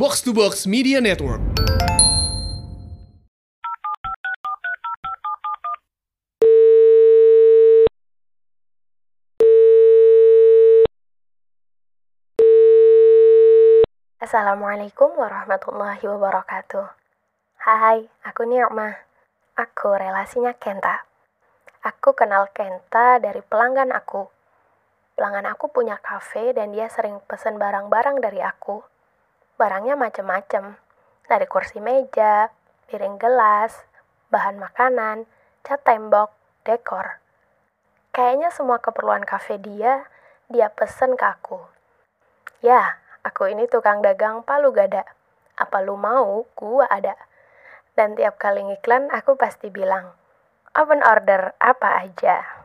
Box to Box Media Network. Assalamualaikum warahmatullahi wabarakatuh. Hai, aku Nirma. Aku relasinya Kenta. Aku kenal Kenta dari pelanggan aku. Pelanggan aku punya kafe dan dia sering pesen barang-barang dari aku. Barangnya macem-macem. Dari kursi meja, piring gelas, bahan makanan, cat tembok, dekor. Kayaknya semua keperluan kafe dia, dia pesen ke aku. Ya, aku ini tukang dagang palu gada. Apa lu mau? Gua ada. Dan tiap kali ngiklan, aku pasti bilang, open order apa aja.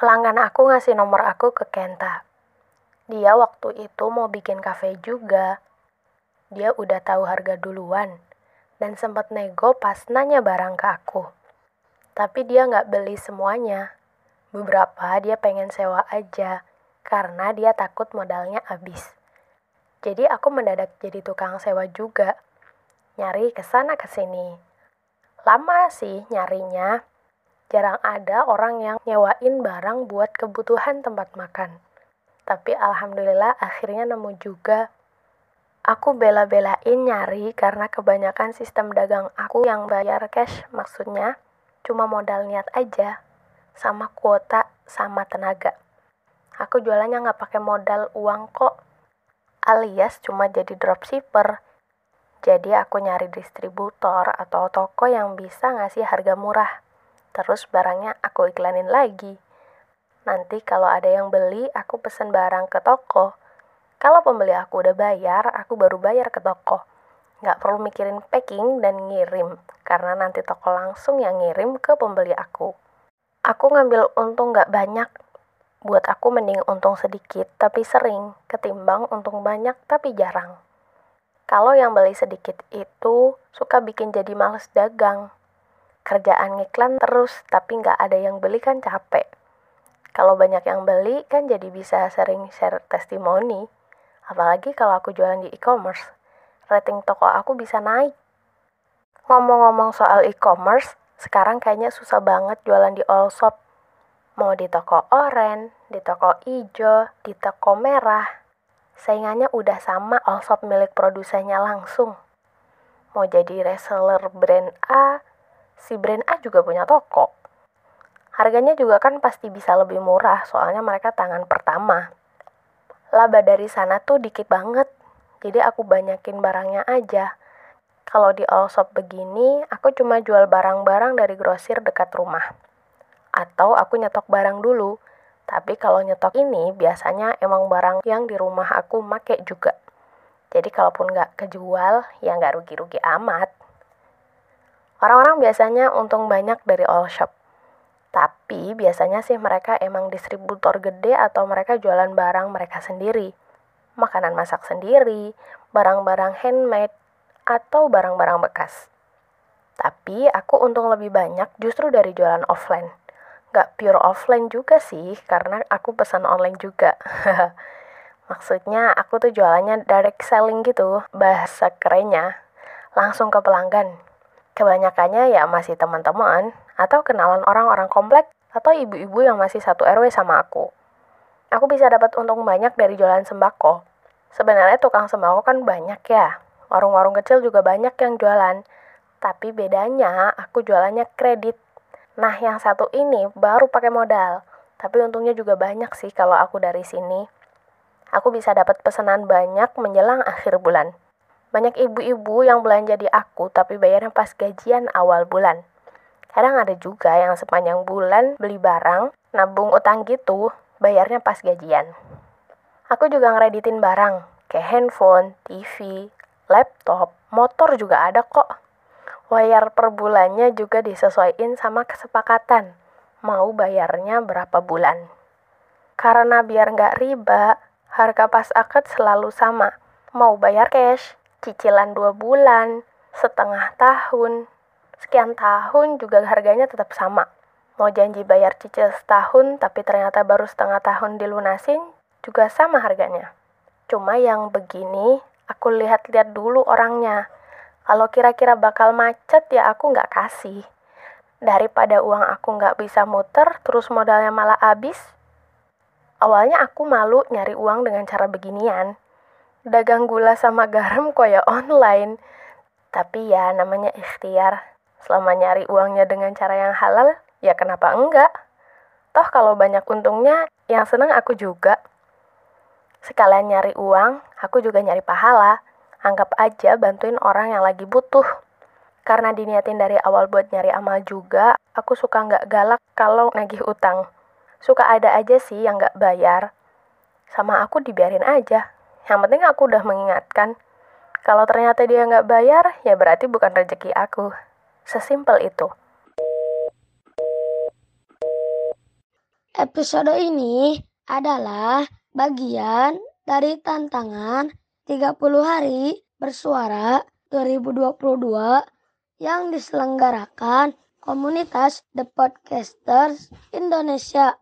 Pelanggan aku ngasih nomor aku ke Kenta. Dia waktu itu mau bikin kafe juga. Dia udah tahu harga duluan dan sempat nego pas nanya barang ke aku. Tapi dia nggak beli semuanya. Beberapa dia pengen sewa aja karena dia takut modalnya habis. Jadi aku mendadak jadi tukang sewa juga. Nyari ke sana ke sini. Lama sih nyarinya. Jarang ada orang yang nyewain barang buat kebutuhan tempat makan. Tapi alhamdulillah akhirnya nemu juga. Aku bela-belain nyari karena kebanyakan sistem dagang aku yang bayar cash maksudnya cuma modal niat aja sama kuota sama tenaga. Aku jualannya nggak pakai modal uang kok, alias cuma jadi dropshipper. Jadi aku nyari distributor atau toko yang bisa ngasih harga murah. Terus barangnya aku iklanin lagi. Nanti kalau ada yang beli, aku pesen barang ke toko. Kalau pembeli aku udah bayar, aku baru bayar ke toko. Nggak perlu mikirin packing dan ngirim, karena nanti toko langsung yang ngirim ke pembeli aku. Aku ngambil untung nggak banyak, buat aku mending untung sedikit tapi sering ketimbang untung banyak tapi jarang. Kalau yang beli sedikit itu suka bikin jadi males dagang. Kerjaan ngiklan terus tapi nggak ada yang beli kan capek. Kalau banyak yang beli kan jadi bisa sering share testimoni. Apalagi kalau aku jualan di e-commerce. Rating toko aku bisa naik. Ngomong-ngomong soal e-commerce, sekarang kayaknya susah banget jualan di all shop Mau di toko oren, di toko ijo, di toko merah. Saingannya udah sama all shop milik produsennya langsung. Mau jadi reseller brand A, si brand A juga punya toko. Harganya juga kan pasti bisa lebih murah, soalnya mereka tangan pertama. Laba dari sana tuh dikit banget, jadi aku banyakin barangnya aja. Kalau di all shop begini, aku cuma jual barang-barang dari grosir dekat rumah atau aku nyetok barang dulu. Tapi kalau nyetok ini biasanya emang barang yang di rumah aku make juga. Jadi kalaupun nggak kejual, ya nggak rugi-rugi amat. Orang-orang biasanya untung banyak dari all shop. Tapi biasanya sih mereka emang distributor gede atau mereka jualan barang mereka sendiri. Makanan masak sendiri, barang-barang handmade, atau barang-barang bekas. Tapi aku untung lebih banyak justru dari jualan offline nggak pure offline juga sih, karena aku pesan online juga. Maksudnya aku tuh jualannya direct selling gitu, bahasa kerennya. Langsung ke pelanggan. Kebanyakannya ya masih teman-teman, atau kenalan orang-orang komplek, atau ibu-ibu yang masih satu RW sama aku. Aku bisa dapat untung banyak dari jualan sembako. Sebenarnya tukang sembako kan banyak ya. Warung-warung kecil juga banyak yang jualan. Tapi bedanya aku jualannya kredit Nah, yang satu ini baru pakai modal. Tapi untungnya juga banyak sih kalau aku dari sini. Aku bisa dapat pesanan banyak menjelang akhir bulan. Banyak ibu-ibu yang belanja di aku tapi bayarnya pas gajian awal bulan. Kadang ada juga yang sepanjang bulan beli barang, nabung utang gitu, bayarnya pas gajian. Aku juga ngereditin barang, kayak handphone, TV, laptop, motor juga ada kok. Bayar per bulannya juga disesuaikan sama kesepakatan. Mau bayarnya berapa bulan. Karena biar nggak riba, harga pas akad selalu sama. Mau bayar cash, cicilan dua bulan, setengah tahun, sekian tahun juga harganya tetap sama. Mau janji bayar cicil setahun tapi ternyata baru setengah tahun dilunasin, juga sama harganya. Cuma yang begini Aku lihat-lihat dulu orangnya. Kalau kira-kira bakal macet ya aku nggak kasih. Daripada uang aku nggak bisa muter, terus modalnya malah habis. Awalnya aku malu nyari uang dengan cara beginian. Dagang gula sama garam kok ya online. Tapi ya namanya ikhtiar. Selama nyari uangnya dengan cara yang halal, ya kenapa enggak? Toh kalau banyak untungnya, yang seneng aku juga. Sekalian nyari uang, aku juga nyari pahala. Anggap aja bantuin orang yang lagi butuh. Karena diniatin dari awal buat nyari amal juga, aku suka nggak galak kalau nagih utang. Suka ada aja sih yang nggak bayar. Sama aku dibiarin aja. Yang penting aku udah mengingatkan. Kalau ternyata dia nggak bayar, ya berarti bukan rezeki aku. Sesimpel itu. Episode ini adalah bagian dari tantangan 30 hari bersuara 2022 yang diselenggarakan komunitas The Podcasters Indonesia.